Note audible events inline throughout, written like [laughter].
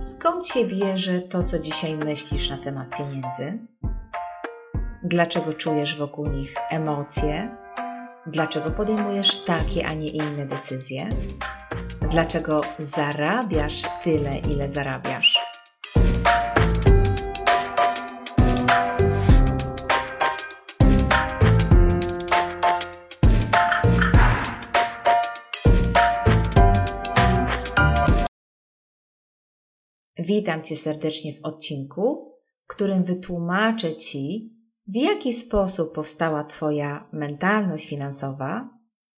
Skąd się bierze to, co dzisiaj myślisz na temat pieniędzy? Dlaczego czujesz wokół nich emocje? Dlaczego podejmujesz takie, a nie inne decyzje? Dlaczego zarabiasz tyle, ile zarabiasz? Witam Cię serdecznie w odcinku, w którym wytłumaczę Ci, w jaki sposób powstała Twoja mentalność finansowa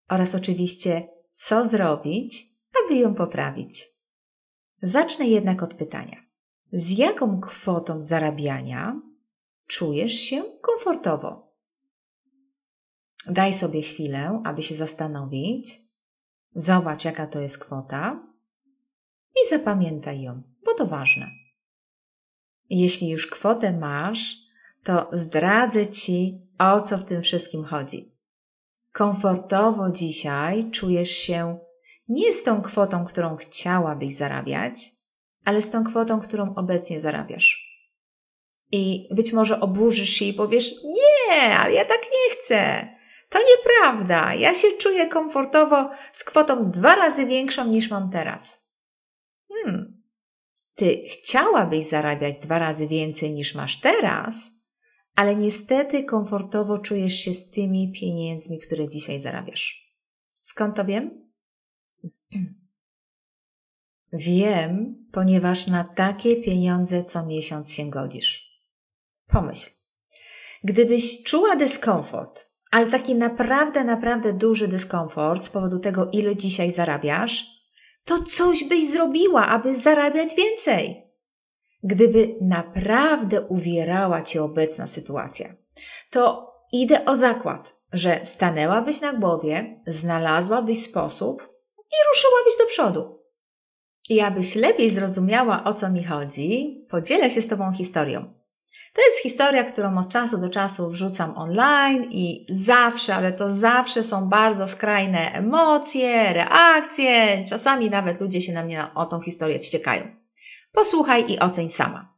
oraz oczywiście, co zrobić, aby ją poprawić. Zacznę jednak od pytania: z jaką kwotą zarabiania czujesz się komfortowo? Daj sobie chwilę, aby się zastanowić. Zobacz, jaka to jest kwota i zapamiętaj ją, bo to ważne. Jeśli już kwotę masz, to zdradzę Ci, o co w tym wszystkim chodzi. Komfortowo dzisiaj czujesz się nie z tą kwotą, którą chciałabyś zarabiać, ale z tą kwotą, którą obecnie zarabiasz. I być może oburzysz się i powiesz: Nie, ale ja tak nie chcę. To nieprawda. Ja się czuję komfortowo z kwotą dwa razy większą niż mam teraz. Hmm, ty chciałabyś zarabiać dwa razy więcej niż masz teraz, ale niestety komfortowo czujesz się z tymi pieniędzmi, które dzisiaj zarabiasz. Skąd to wiem? [clears throat] Wiem, ponieważ na takie pieniądze co miesiąc się godzisz. Pomyśl, gdybyś czuła dyskomfort, ale taki naprawdę, naprawdę duży dyskomfort z powodu tego, ile dzisiaj zarabiasz, to coś byś zrobiła, aby zarabiać więcej. Gdyby naprawdę uwierała cię obecna sytuacja, to idę o zakład, że stanęłabyś na głowie, znalazłabyś sposób i ruszyłabyś do przodu. I abyś lepiej zrozumiała, o co mi chodzi, podzielę się z Tobą historią. To jest historia, którą od czasu do czasu wrzucam online i zawsze, ale to zawsze są bardzo skrajne emocje, reakcje, czasami nawet ludzie się na mnie o tą historię wściekają. Posłuchaj i oceń sama.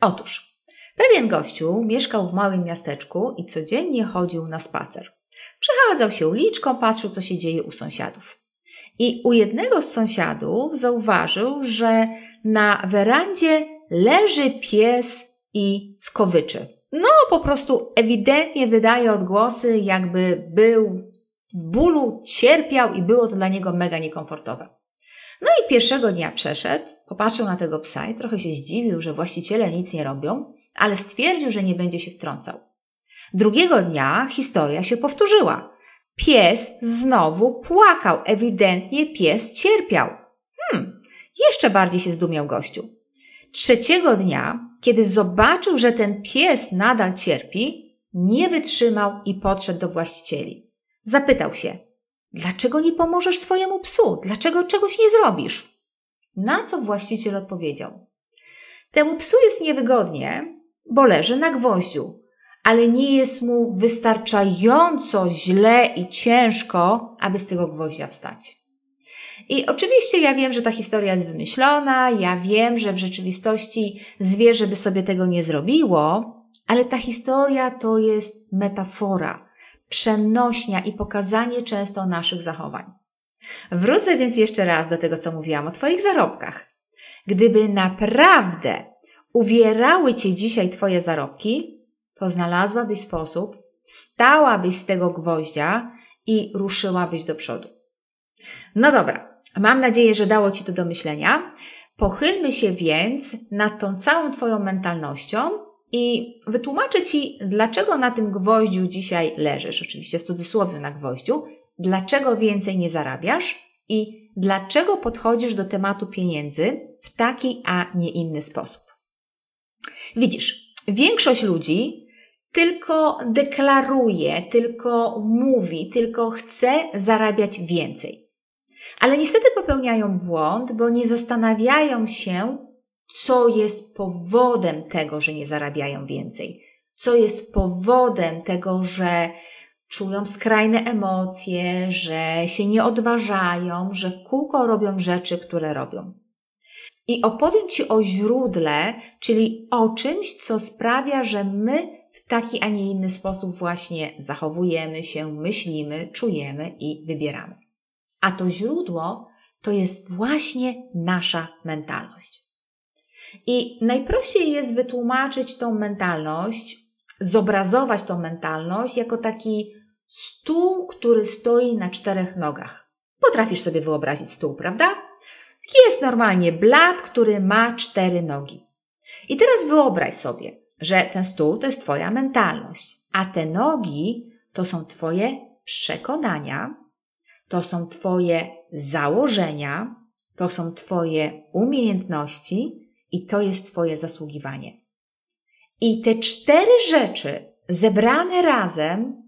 Otóż, pewien gościu mieszkał w małym miasteczku i codziennie chodził na spacer. Przechadzał się uliczką, patrzył, co się dzieje u sąsiadów. I u jednego z sąsiadów zauważył, że na werandzie leży pies i skowyczy. No, po prostu ewidentnie wydaje odgłosy, jakby był w bólu, cierpiał i było to dla niego mega niekomfortowe. No i pierwszego dnia przeszedł, popatrzył na tego psa i trochę się zdziwił, że właściciele nic nie robią, ale stwierdził, że nie będzie się wtrącał. Drugiego dnia historia się powtórzyła. Pies znowu płakał, ewidentnie pies cierpiał. Hmm, jeszcze bardziej się zdumiał gościu. Trzeciego dnia, kiedy zobaczył, że ten pies nadal cierpi, nie wytrzymał i podszedł do właścicieli. Zapytał się, dlaczego nie pomożesz swojemu psu? Dlaczego czegoś nie zrobisz? Na co właściciel odpowiedział: Temu psu jest niewygodnie, bo leży na gwoździu, ale nie jest mu wystarczająco źle i ciężko, aby z tego gwoździa wstać. I oczywiście ja wiem, że ta historia jest wymyślona, ja wiem, że w rzeczywistości zwierzę by sobie tego nie zrobiło, ale ta historia to jest metafora, przenośnia i pokazanie często naszych zachowań. Wrócę więc jeszcze raz do tego, co mówiłam o Twoich zarobkach. Gdyby naprawdę uwierały Cię dzisiaj Twoje zarobki, to znalazłabyś sposób, wstałabyś z tego gwoździa i ruszyłabyś do przodu. No dobra, mam nadzieję, że dało Ci to do myślenia. Pochylmy się więc nad tą całą Twoją mentalnością i wytłumaczę Ci, dlaczego na tym gwoździu dzisiaj leżysz, oczywiście w cudzysłowie na gwoździu, dlaczego więcej nie zarabiasz i dlaczego podchodzisz do tematu pieniędzy w taki, a nie inny sposób. Widzisz, większość ludzi tylko deklaruje, tylko mówi, tylko chce zarabiać więcej. Ale niestety popełniają błąd, bo nie zastanawiają się, co jest powodem tego, że nie zarabiają więcej. co jest powodem tego, że czują skrajne emocje, że się nie odważają, że w kółko robią rzeczy, które robią. I opowiem Ci o źródle, czyli o czymś, co sprawia, że my w taki, a nie inny sposób właśnie zachowujemy się, myślimy, czujemy i wybieramy. A to źródło to jest właśnie nasza mentalność. I najprościej jest wytłumaczyć tą mentalność, zobrazować tą mentalność jako taki stół, który stoi na czterech nogach. Potrafisz sobie wyobrazić stół, prawda? Jest normalnie blat, który ma cztery nogi. I teraz wyobraź sobie, że ten stół to jest Twoja mentalność, a te nogi to są Twoje przekonania, to są Twoje założenia, to są Twoje umiejętności i to jest Twoje zasługiwanie. I te cztery rzeczy zebrane razem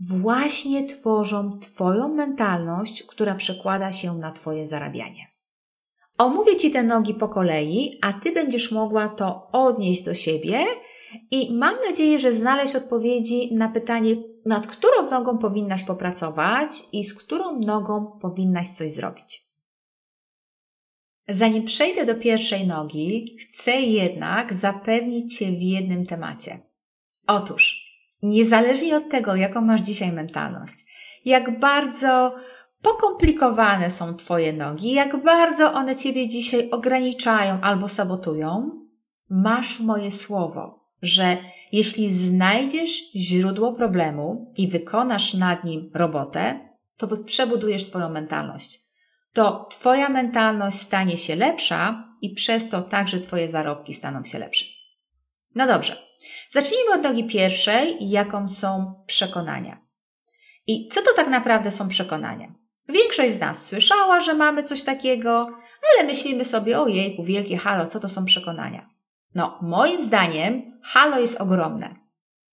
właśnie tworzą Twoją mentalność, która przekłada się na Twoje zarabianie. Omówię Ci te nogi po kolei, a Ty będziesz mogła to odnieść do siebie i mam nadzieję, że znaleźć odpowiedzi na pytanie, nad którą nogą powinnaś popracować i z którą nogą powinnaś coś zrobić. Zanim przejdę do pierwszej nogi, chcę jednak zapewnić Cię w jednym temacie. Otóż, niezależnie od tego, jaką masz dzisiaj mentalność, jak bardzo pokomplikowane są Twoje nogi, jak bardzo one Ciebie dzisiaj ograniczają albo sabotują, masz moje słowo, że jeśli znajdziesz źródło problemu i wykonasz nad nim robotę, to przebudujesz swoją mentalność. To Twoja mentalność stanie się lepsza i przez to także Twoje zarobki staną się lepsze. No dobrze, zacznijmy od nogi pierwszej, jaką są przekonania. I co to tak naprawdę są przekonania? Większość z nas słyszała, że mamy coś takiego, ale myślimy sobie, ojejku, wielkie halo, co to są przekonania? No, moim zdaniem halo jest ogromne,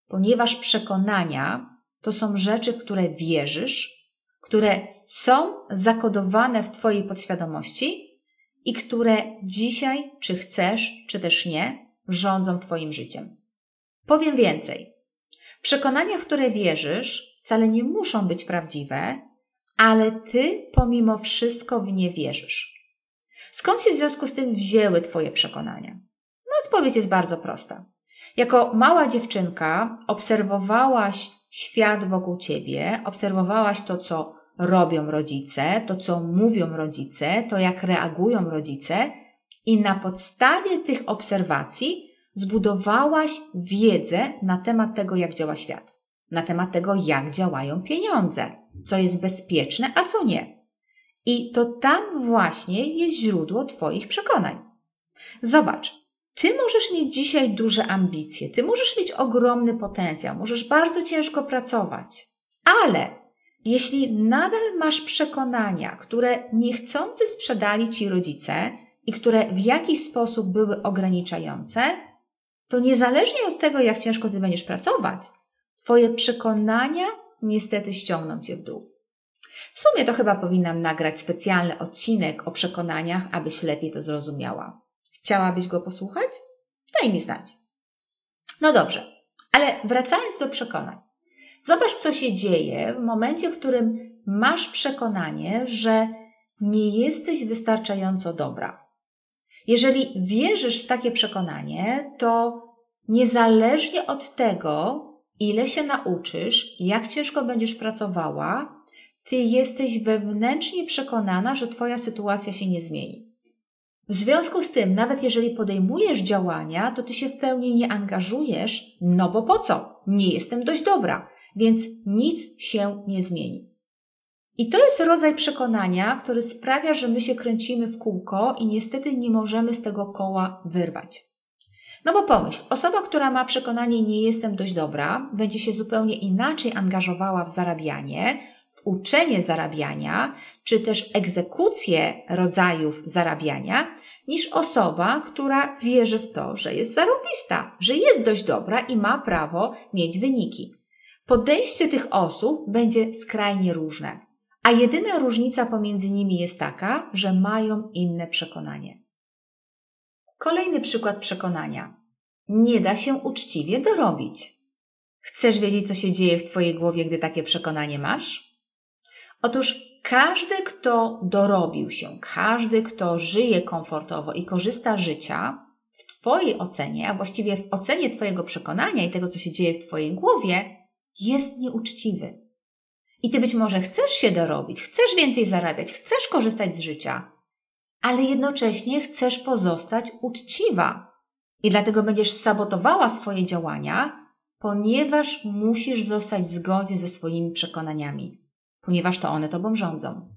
ponieważ przekonania to są rzeczy, w które wierzysz, które są zakodowane w Twojej podświadomości i które dzisiaj, czy chcesz, czy też nie, rządzą Twoim życiem. Powiem więcej. Przekonania, w które wierzysz, wcale nie muszą być prawdziwe, ale Ty pomimo wszystko w nie wierzysz. Skąd się w związku z tym wzięły Twoje przekonania? Odpowiedź jest bardzo prosta. Jako mała dziewczynka obserwowałaś świat wokół ciebie, obserwowałaś to, co robią rodzice, to, co mówią rodzice, to, jak reagują rodzice, i na podstawie tych obserwacji zbudowałaś wiedzę na temat tego, jak działa świat, na temat tego, jak działają pieniądze, co jest bezpieczne, a co nie. I to tam właśnie jest źródło Twoich przekonań. Zobacz, ty możesz mieć dzisiaj duże ambicje, ty możesz mieć ogromny potencjał, możesz bardzo ciężko pracować, ale jeśli nadal masz przekonania, które niechcący sprzedali ci rodzice i które w jakiś sposób były ograniczające, to niezależnie od tego, jak ciężko ty będziesz pracować, twoje przekonania niestety ściągną cię w dół. W sumie to chyba powinnam nagrać specjalny odcinek o przekonaniach, abyś lepiej to zrozumiała. Chciałabyś go posłuchać? Daj mi znać. No dobrze, ale wracając do przekonań. Zobacz, co się dzieje w momencie, w którym masz przekonanie, że nie jesteś wystarczająco dobra. Jeżeli wierzysz w takie przekonanie, to niezależnie od tego, ile się nauczysz, jak ciężko będziesz pracowała, ty jesteś wewnętrznie przekonana, że Twoja sytuacja się nie zmieni. W związku z tym, nawet jeżeli podejmujesz działania, to ty się w pełni nie angażujesz, no bo po co? Nie jestem dość dobra, więc nic się nie zmieni. I to jest rodzaj przekonania, który sprawia, że my się kręcimy w kółko i niestety nie możemy z tego koła wyrwać. No bo pomyśl, osoba, która ma przekonanie nie jestem dość dobra, będzie się zupełnie inaczej angażowała w zarabianie, uczenie zarabiania, czy też w egzekucję rodzajów zarabiania, niż osoba, która wierzy w to, że jest zarobista, że jest dość dobra i ma prawo mieć wyniki. Podejście tych osób będzie skrajnie różne, a jedyna różnica pomiędzy nimi jest taka, że mają inne przekonanie. Kolejny przykład przekonania. Nie da się uczciwie dorobić. Chcesz wiedzieć, co się dzieje w Twojej głowie, gdy takie przekonanie masz? Otóż każdy, kto dorobił się, każdy, kto żyje komfortowo i korzysta życia, w Twojej ocenie, a właściwie w ocenie Twojego przekonania i tego, co się dzieje w Twojej głowie, jest nieuczciwy. I Ty być może chcesz się dorobić, chcesz więcej zarabiać, chcesz korzystać z życia, ale jednocześnie chcesz pozostać uczciwa. I dlatego będziesz sabotowała swoje działania, ponieważ musisz zostać w zgodzie ze swoimi przekonaniami, ponieważ to one tobą rządzą.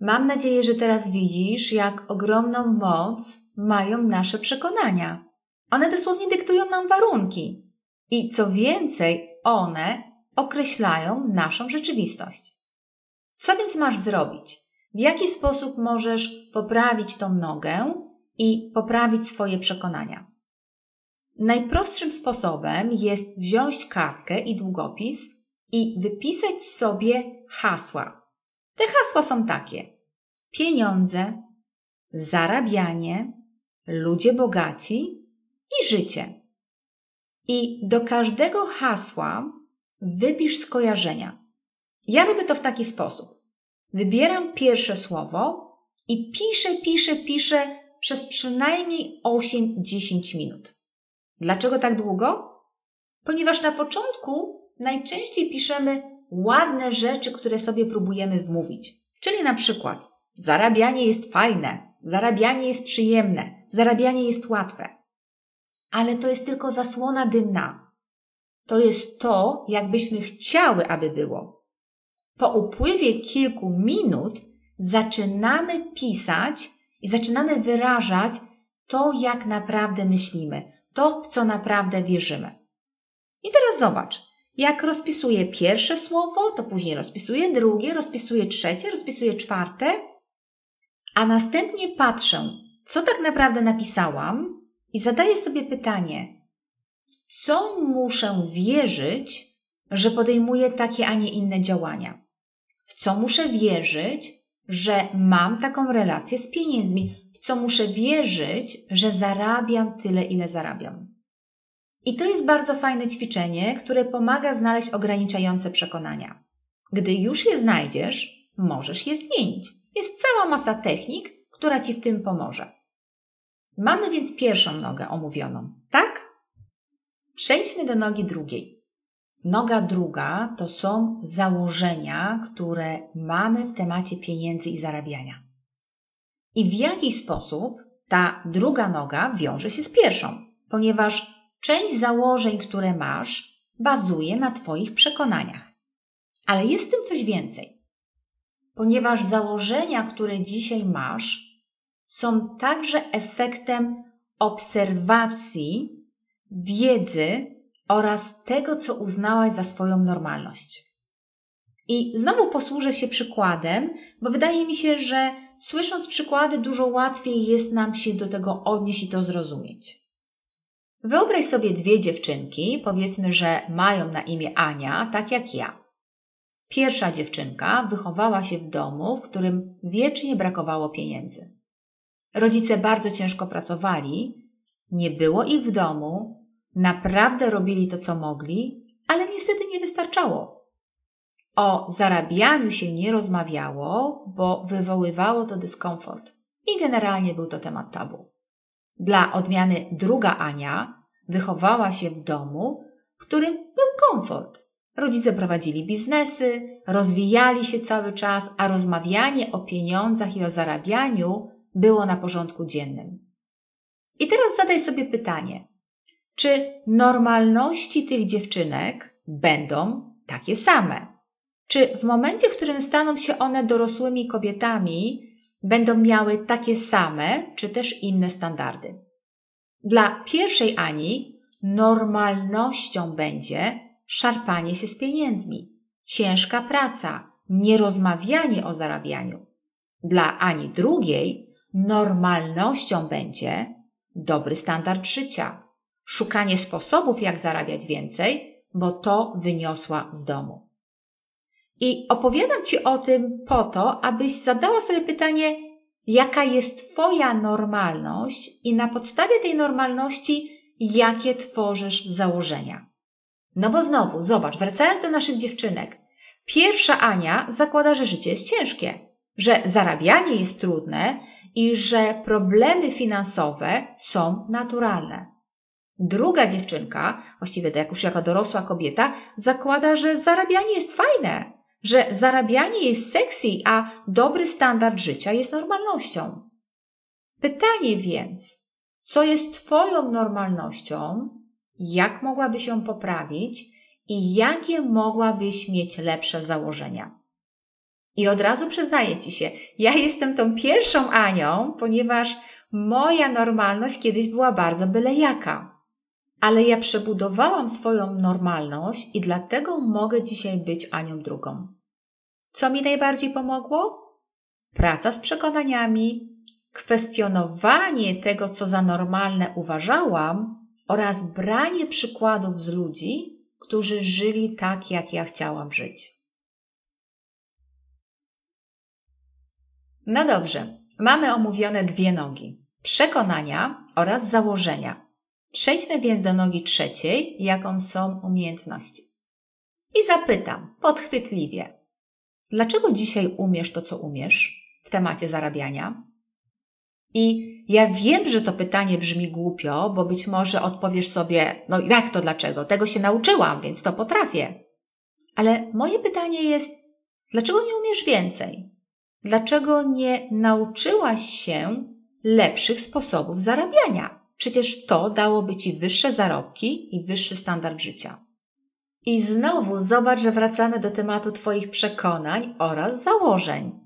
Mam nadzieję, że teraz widzisz, jak ogromną moc mają nasze przekonania. One dosłownie dyktują nam warunki. I co więcej, one określają naszą rzeczywistość. Co więc masz zrobić? W jaki sposób możesz poprawić tą nogę i poprawić swoje przekonania? Najprostszym sposobem jest wziąć kartkę i długopis i wypisać sobie hasła. Te hasła są takie: pieniądze, zarabianie, ludzie bogaci i życie. I do każdego hasła wypisz skojarzenia. Ja robię to w taki sposób. Wybieram pierwsze słowo i piszę, piszę, piszę przez przynajmniej 8-10 minut. Dlaczego tak długo? Ponieważ na początku najczęściej piszemy ładne rzeczy, które sobie próbujemy wmówić. Czyli na przykład zarabianie jest fajne, zarabianie jest przyjemne, zarabianie jest łatwe. Ale to jest tylko zasłona dymna. To jest to, jakbyśmy chciały, aby było. Po upływie kilku minut zaczynamy pisać i zaczynamy wyrażać to, jak naprawdę myślimy, to, w co naprawdę wierzymy. I teraz zobacz, jak rozpisuję pierwsze słowo, to później rozpisuję drugie, rozpisuję trzecie, rozpisuję czwarte, a następnie patrzę, co tak naprawdę napisałam i zadaję sobie pytanie, w co muszę wierzyć, że podejmuję takie, a nie inne działania? W co muszę wierzyć, że mam taką relację z pieniędzmi? W co muszę wierzyć, że zarabiam tyle, ile zarabiam? I to jest bardzo fajne ćwiczenie, które pomaga znaleźć ograniczające przekonania. Gdy już je znajdziesz, możesz je zmienić. Jest cała masa technik, która Ci w tym pomoże. Mamy więc pierwszą nogę omówioną, tak? Przejdźmy do nogi drugiej. Noga druga to są założenia, które mamy w temacie pieniędzy i zarabiania. I w jaki sposób ta druga noga wiąże się z pierwszą, ponieważ część założeń, które masz, bazuje na Twoich przekonaniach. Ale jest w tym coś więcej, ponieważ założenia, które dzisiaj masz, są także efektem obserwacji, wiedzy oraz tego, co uznałaś za swoją normalność. I znowu posłużę się przykładem, bo wydaje mi się, że słysząc przykłady, dużo łatwiej jest nam się do tego odnieść i to zrozumieć. Wyobraź sobie dwie dziewczynki, powiedzmy, że mają na imię Ania, tak jak ja. Pierwsza dziewczynka wychowała się w domu, w którym wiecznie brakowało pieniędzy. Rodzice bardzo ciężko pracowali, nie było ich w domu, naprawdę robili to, co mogli, ale niestety nie wystarczało. O zarabianiu się nie rozmawiało, bo wywoływało to dyskomfort i generalnie był to temat tabu. Dla odmiany druga Ania wychowała się w domu, w którym był komfort. Rodzice prowadzili biznesy, rozwijali się cały czas, a rozmawianie o pieniądzach i o zarabianiu było na porządku dziennym. I teraz zadaj sobie pytanie: czy normalności tych dziewczynek będą takie same? Czy w momencie, w którym staną się one dorosłymi kobietami, będą miały takie same, czy też inne standardy? Dla pierwszej Ani normalnością będzie szarpanie się z pieniędzmi, ciężka praca, nierozmawianie o zarabianiu. Dla Ani drugiej normalnością będzie dobry standard życia, szukanie sposobów, jak zarabiać więcej, bo to wyniosła z domu. I opowiadam Ci o tym po to, abyś zadała sobie pytanie, jaka jest Twoja normalność i na podstawie tej normalności, jakie tworzysz założenia. No bo znowu, zobacz, wracając do naszych dziewczynek. Pierwsza Ania zakłada, że życie jest ciężkie, że zarabianie jest trudne i że problemy finansowe są naturalne. Druga dziewczynka, właściwie to jak już jako dorosła kobieta, zakłada, że zarabianie jest fajne, że zarabianie jest sexy, a dobry standard życia jest normalnością. Pytanie więc, co jest Twoją normalnością, jak mogłabyś ją poprawić i jakie mogłabyś mieć lepsze założenia. I od razu przyznaję Ci się, ja jestem tą pierwszą Anią, ponieważ moja normalność kiedyś była bardzo byle jaka. Ale ja przebudowałam swoją normalność i dlatego mogę dzisiaj być Anią drugą. Co mi najbardziej pomogło? Praca z przekonaniami, kwestionowanie tego, co za normalne uważałam oraz branie przykładów z ludzi, którzy żyli tak, jak ja chciałam żyć. No dobrze, mamy omówione dwie nogi: przekonania oraz założenia. Przejdźmy więc do nogi trzeciej, jaką są umiejętności. I zapytam podchwytliwie: dlaczego dzisiaj umiesz to, co umiesz w temacie zarabiania? I ja wiem, że to pytanie brzmi głupio, bo być może odpowiesz sobie, no jak to dlaczego? Tego się nauczyłam, więc to potrafię. Ale moje pytanie jest, dlaczego nie umiesz więcej? Dlaczego nie nauczyłaś się lepszych sposobów zarabiania? Przecież to dałoby ci wyższe zarobki i wyższy standard życia. I znowu zobacz, że wracamy do tematu Twoich przekonań oraz założeń.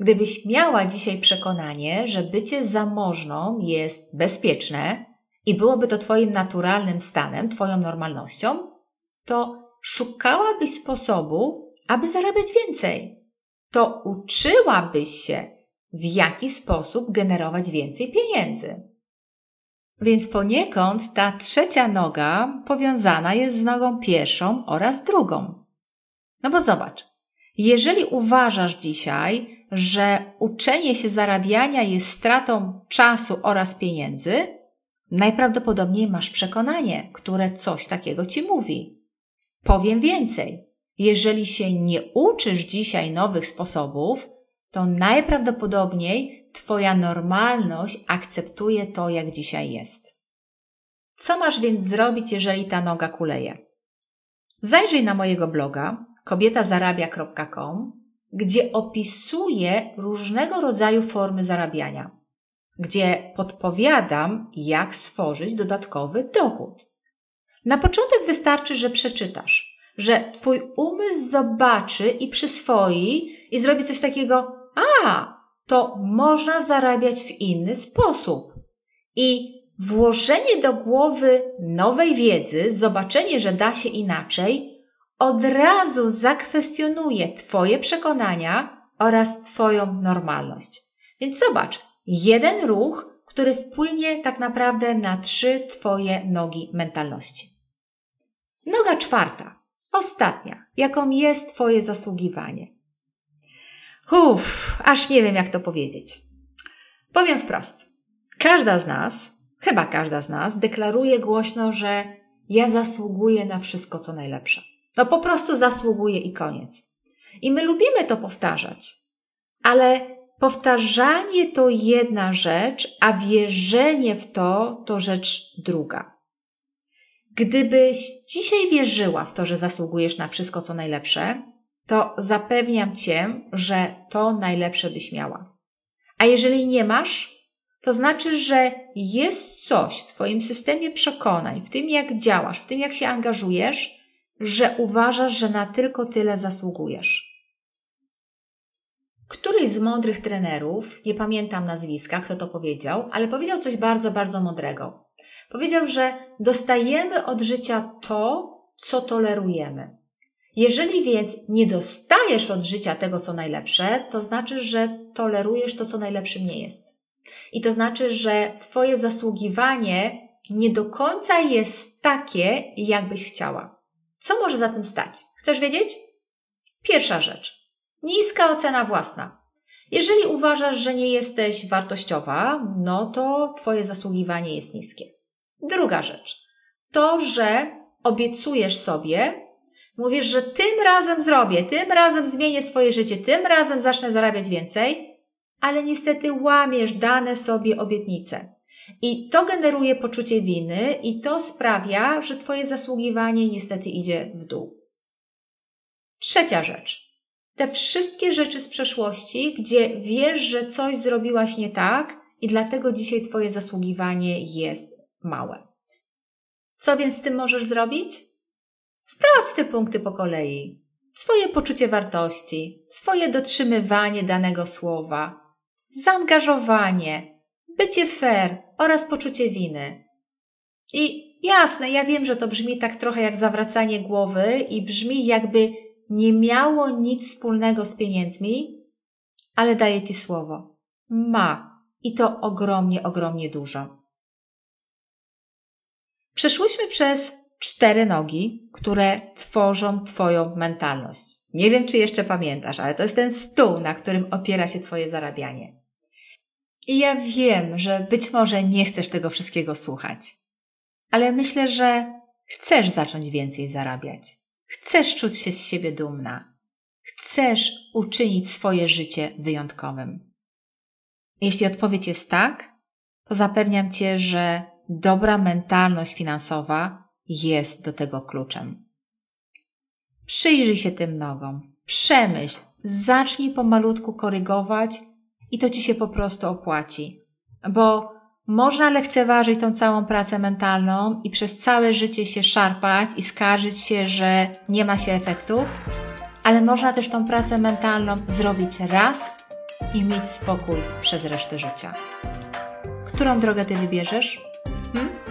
Gdybyś miała dzisiaj przekonanie, że bycie zamożną jest bezpieczne i byłoby to Twoim naturalnym stanem, Twoją normalnością, to szukałabyś sposobu, aby zarabiać więcej. To uczyłabyś się, w jaki sposób generować więcej pieniędzy. Więc poniekąd ta trzecia noga powiązana jest z nogą pierwszą oraz drugą. No bo zobacz, jeżeli uważasz dzisiaj, że uczenie się zarabiania jest stratą czasu oraz pieniędzy, najprawdopodobniej masz przekonanie, które coś takiego ci mówi. Powiem więcej. Jeżeli się nie uczysz dzisiaj nowych sposobów, to najprawdopodobniej Twoja normalność akceptuje to, jak dzisiaj jest. Co masz więc zrobić, jeżeli ta noga kuleje? Zajrzyj na mojego bloga kobietazarabia.com gdzie opisuje różnego rodzaju formy zarabiania, gdzie podpowiadam, jak stworzyć dodatkowy dochód. Na początek wystarczy, że przeczytasz, że Twój umysł zobaczy i przyswoi i zrobi coś takiego, a, to można zarabiać w inny sposób. I włożenie do głowy nowej wiedzy, zobaczenie, że da się inaczej, od razu zakwestionuje Twoje przekonania oraz Twoją normalność. Więc zobacz, jeden ruch, który wpłynie tak naprawdę na trzy Twoje nogi mentalności. Noga czwarta, ostatnia, jaką jest Twoje zasługiwanie. Uff, aż nie wiem, jak to powiedzieć. Powiem wprost. Każda z nas, chyba każda z nas, deklaruje głośno, że ja zasługuję na wszystko, co najlepsze. No po prostu zasługuje i koniec. I my lubimy to powtarzać, ale powtarzanie to jedna rzecz, a wierzenie w to to rzecz druga. Gdybyś dzisiaj wierzyła w to, że zasługujesz na wszystko, co najlepsze, to zapewniam cię, że to najlepsze byś miała. A jeżeli nie masz, to znaczy, że jest coś w Twoim systemie przekonań, w tym jak działasz, w tym jak się angażujesz, że uważasz, że na tylko tyle zasługujesz. Któryś z mądrych trenerów, nie pamiętam nazwiska, kto to powiedział, ale powiedział coś bardzo, bardzo mądrego. Powiedział, że dostajemy od życia to, co tolerujemy. Jeżeli więc nie dostajesz od życia tego, co najlepsze, to znaczy, że tolerujesz to, co najlepszym nie jest. I to znaczy, że Twoje zasługiwanie nie do końca jest takie, jakbyś chciała. Co może za tym stać? Chcesz wiedzieć? Pierwsza rzecz. Niska ocena własna. Jeżeli uważasz, że nie jesteś wartościowa, no to Twoje zasługiwanie jest niskie. Druga rzecz. To, że obiecujesz sobie, mówisz, że tym razem zrobię, tym razem zmienię swoje życie, tym razem zacznę zarabiać więcej, ale niestety łamiesz dane sobie obietnice. I to generuje poczucie winy i to sprawia, że Twoje zasługiwanie niestety idzie w dół. Trzecia rzecz. Te wszystkie rzeczy z przeszłości, gdzie wiesz, że coś zrobiłaś nie tak i dlatego dzisiaj Twoje zasługiwanie jest małe. Co więc z tym możesz zrobić? Sprawdź te punkty po kolei. Swoje poczucie wartości, swoje dotrzymywanie danego słowa, zaangażowanie, bycie fair oraz poczucie winy. I jasne, ja wiem, że to brzmi tak trochę jak zawracanie głowy i brzmi jakby nie miało nic wspólnego z pieniędzmi, ale daję Ci słowo. Ma. I to ogromnie, ogromnie dużo. Przeszłyśmy przez cztery nogi, które tworzą Twoją mentalność. Nie wiem, czy jeszcze pamiętasz, ale to jest ten stół, na którym opiera się Twoje zarabianie. I ja wiem, że być może nie chcesz tego wszystkiego słuchać, ale myślę, że chcesz zacząć więcej zarabiać. Chcesz czuć się z siebie dumna. Chcesz uczynić swoje życie wyjątkowym. Jeśli odpowiedź jest tak, to zapewniam Cię, że dobra mentalność finansowa jest do tego kluczem. Przyjrzyj się tym nogom, przemyśl, zacznij pomalutku korygować i to Ci się po prostu opłaci. Bo można lekceważyć tą całą pracę mentalną i przez całe życie się szarpać i skarżyć się, że nie ma się efektów, ale można też tą pracę mentalną zrobić raz i mieć spokój przez resztę życia. Którą drogę Ty wybierzesz? Hmm?